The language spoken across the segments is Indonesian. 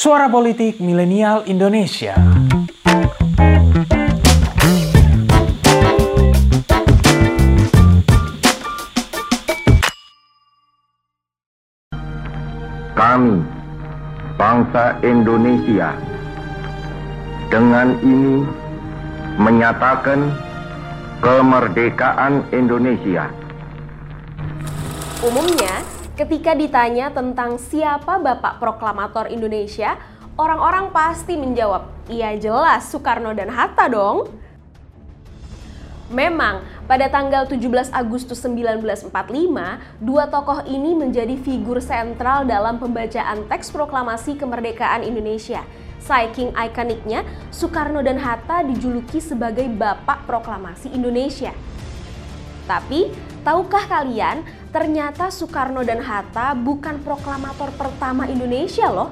Suara Politik Milenial Indonesia. Kami, bangsa Indonesia, dengan ini menyatakan kemerdekaan Indonesia. Umumnya, ketika ditanya tentang siapa Bapak Proklamator Indonesia, orang-orang pasti menjawab, iya jelas Soekarno dan Hatta dong. Memang, pada tanggal 17 Agustus 1945, dua tokoh ini menjadi figur sentral dalam pembacaan teks proklamasi kemerdekaan Indonesia. Saking ikoniknya, Soekarno dan Hatta dijuluki sebagai Bapak Proklamasi Indonesia. Tapi, tahukah kalian, ternyata Soekarno dan Hatta bukan proklamator pertama Indonesia loh.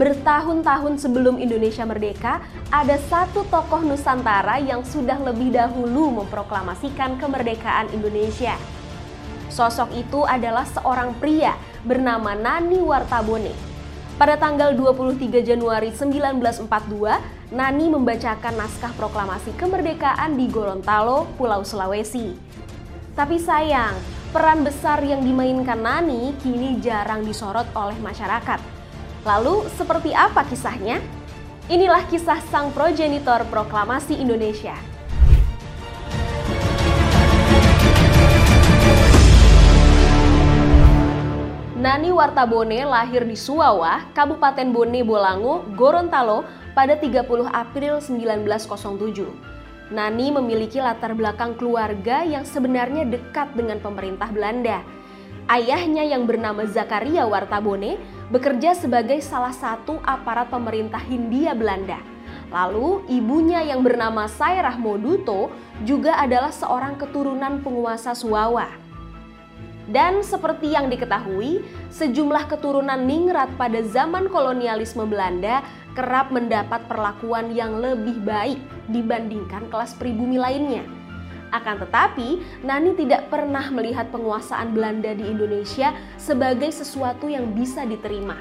Bertahun-tahun sebelum Indonesia merdeka, ada satu tokoh Nusantara yang sudah lebih dahulu memproklamasikan kemerdekaan Indonesia. Sosok itu adalah seorang pria bernama Nani Wartabone. Pada tanggal 23 Januari 1942, Nani membacakan naskah proklamasi kemerdekaan di Gorontalo, Pulau Sulawesi. Tapi sayang, peran besar yang dimainkan Nani kini jarang disorot oleh masyarakat. Lalu, seperti apa kisahnya? Inilah kisah sang progenitor proklamasi Indonesia. Nani Wartabone lahir di Suwawa, Kabupaten Bone Bolango, Gorontalo pada 30 April 1907. Nani memiliki latar belakang keluarga yang sebenarnya dekat dengan pemerintah Belanda. Ayahnya yang bernama Zakaria Wartabone bekerja sebagai salah satu aparat pemerintah Hindia Belanda. Lalu ibunya yang bernama Sairah Moduto juga adalah seorang keturunan penguasa Suwawa. Dan seperti yang diketahui, sejumlah keturunan ningrat pada zaman kolonialisme Belanda kerap mendapat perlakuan yang lebih baik dibandingkan kelas pribumi lainnya. Akan tetapi, Nani tidak pernah melihat penguasaan Belanda di Indonesia sebagai sesuatu yang bisa diterima.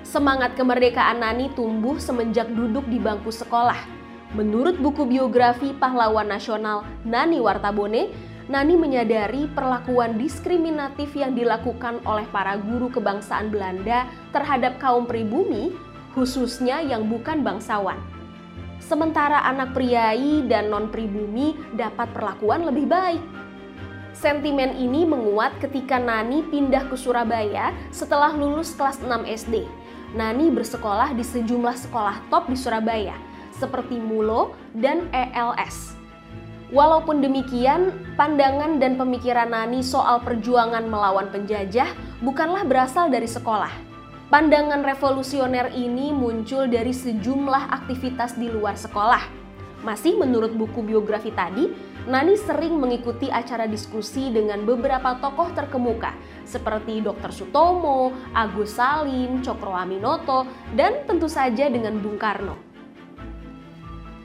Semangat kemerdekaan Nani tumbuh semenjak duduk di bangku sekolah. Menurut buku biografi pahlawan nasional Nani Wartabone, Nani menyadari perlakuan diskriminatif yang dilakukan oleh para guru kebangsaan Belanda terhadap kaum pribumi, khususnya yang bukan bangsawan. Sementara anak priai dan non-pribumi dapat perlakuan lebih baik. Sentimen ini menguat ketika Nani pindah ke Surabaya setelah lulus kelas 6 SD. Nani bersekolah di sejumlah sekolah top di Surabaya, seperti Mulo dan ELS. Walaupun demikian, pandangan dan pemikiran Nani soal perjuangan melawan penjajah bukanlah berasal dari sekolah. Pandangan revolusioner ini muncul dari sejumlah aktivitas di luar sekolah. Masih menurut buku biografi tadi, Nani sering mengikuti acara diskusi dengan beberapa tokoh terkemuka seperti Dr. Sutomo, Agus Salim, Cokro Aminoto, dan tentu saja dengan Bung Karno.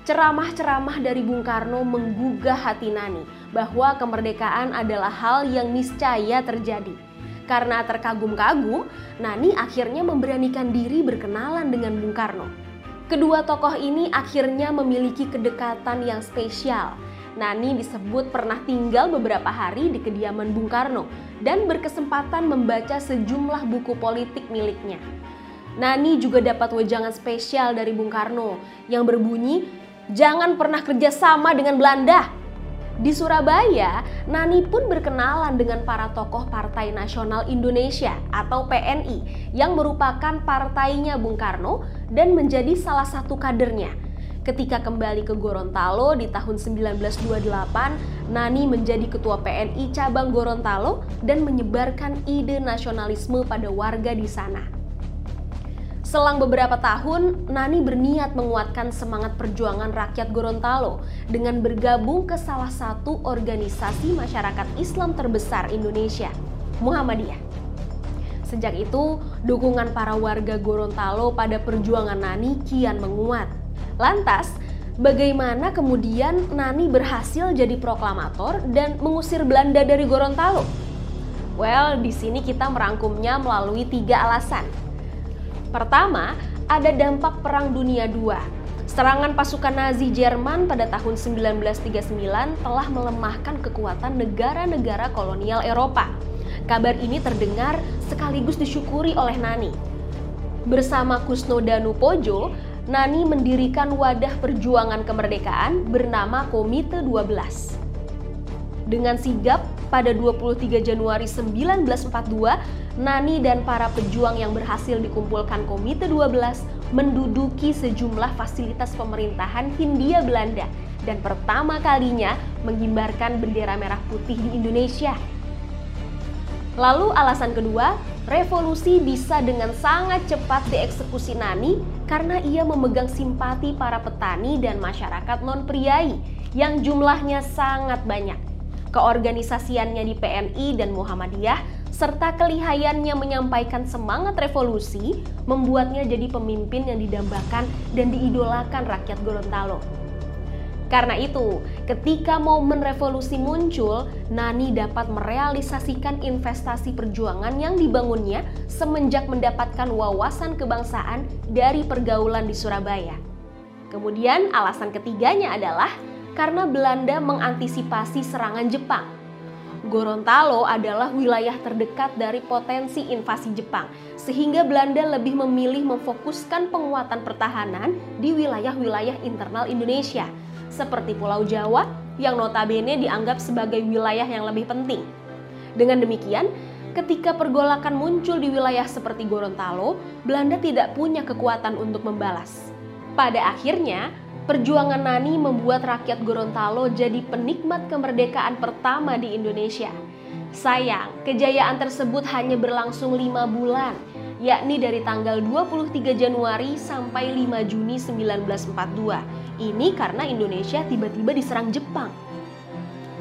Ceramah-ceramah dari Bung Karno menggugah hati Nani bahwa kemerdekaan adalah hal yang niscaya terjadi. Karena terkagum-kagum, Nani akhirnya memberanikan diri berkenalan dengan Bung Karno. Kedua tokoh ini akhirnya memiliki kedekatan yang spesial. Nani disebut pernah tinggal beberapa hari di kediaman Bung Karno dan berkesempatan membaca sejumlah buku politik miliknya. Nani juga dapat wejangan spesial dari Bung Karno yang berbunyi jangan pernah kerjasama dengan Belanda. Di Surabaya, Nani pun berkenalan dengan para tokoh Partai Nasional Indonesia atau PNI yang merupakan partainya Bung Karno dan menjadi salah satu kadernya. Ketika kembali ke Gorontalo di tahun 1928, Nani menjadi ketua PNI cabang Gorontalo dan menyebarkan ide nasionalisme pada warga di sana. Selang beberapa tahun, Nani berniat menguatkan semangat perjuangan rakyat Gorontalo dengan bergabung ke salah satu organisasi masyarakat Islam terbesar Indonesia, Muhammadiyah. Sejak itu, dukungan para warga Gorontalo pada perjuangan Nani kian menguat. Lantas, bagaimana kemudian Nani berhasil jadi proklamator dan mengusir Belanda dari Gorontalo? Well, di sini kita merangkumnya melalui tiga alasan. Pertama, ada dampak Perang Dunia II. Serangan pasukan Nazi Jerman pada tahun 1939 telah melemahkan kekuatan negara-negara kolonial Eropa. Kabar ini terdengar sekaligus disyukuri oleh Nani. Bersama Kusno Danu Pojo, Nani mendirikan wadah perjuangan kemerdekaan bernama Komite 12. Dengan sigap, pada 23 Januari 1942, Nani dan para pejuang yang berhasil dikumpulkan Komite 12 menduduki sejumlah fasilitas pemerintahan Hindia Belanda dan pertama kalinya mengibarkan bendera merah putih di Indonesia. Lalu alasan kedua, revolusi bisa dengan sangat cepat dieksekusi Nani karena ia memegang simpati para petani dan masyarakat non-priai yang jumlahnya sangat banyak keorganisasiannya di PNI dan Muhammadiyah, serta kelihayannya menyampaikan semangat revolusi, membuatnya jadi pemimpin yang didambakan dan diidolakan rakyat Gorontalo. Karena itu, ketika momen revolusi muncul, Nani dapat merealisasikan investasi perjuangan yang dibangunnya semenjak mendapatkan wawasan kebangsaan dari pergaulan di Surabaya. Kemudian alasan ketiganya adalah karena Belanda mengantisipasi serangan Jepang. Gorontalo adalah wilayah terdekat dari potensi invasi Jepang, sehingga Belanda lebih memilih memfokuskan penguatan pertahanan di wilayah-wilayah internal Indonesia, seperti Pulau Jawa yang notabene dianggap sebagai wilayah yang lebih penting. Dengan demikian, ketika pergolakan muncul di wilayah seperti Gorontalo, Belanda tidak punya kekuatan untuk membalas. Pada akhirnya, Perjuangan Nani membuat rakyat Gorontalo jadi penikmat kemerdekaan pertama di Indonesia. Sayang, kejayaan tersebut hanya berlangsung lima bulan, yakni dari tanggal 23 Januari sampai 5 Juni 1942. Ini karena Indonesia tiba-tiba diserang Jepang.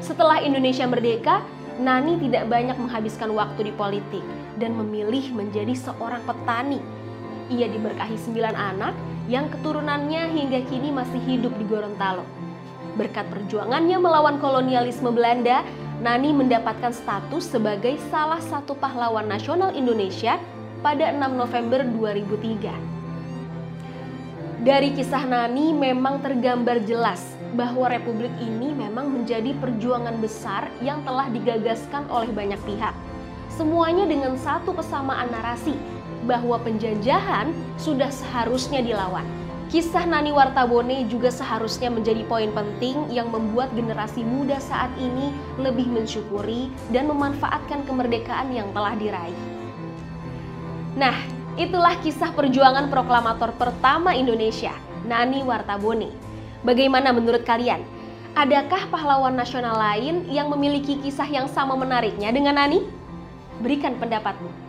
Setelah Indonesia merdeka, Nani tidak banyak menghabiskan waktu di politik dan memilih menjadi seorang petani. Ia diberkahi sembilan anak yang keturunannya hingga kini masih hidup di Gorontalo. Berkat perjuangannya melawan kolonialisme Belanda, Nani mendapatkan status sebagai salah satu pahlawan nasional Indonesia pada 6 November 2003. Dari kisah Nani memang tergambar jelas bahwa republik ini memang menjadi perjuangan besar yang telah digagaskan oleh banyak pihak. Semuanya dengan satu kesamaan narasi, bahwa penjajahan sudah seharusnya dilawan. Kisah Nani Wartabone juga seharusnya menjadi poin penting yang membuat generasi muda saat ini lebih mensyukuri dan memanfaatkan kemerdekaan yang telah diraih. Nah, itulah kisah perjuangan proklamator pertama Indonesia, Nani Wartabone. Bagaimana menurut kalian? Adakah pahlawan nasional lain yang memiliki kisah yang sama menariknya dengan Nani? Berikan pendapatmu.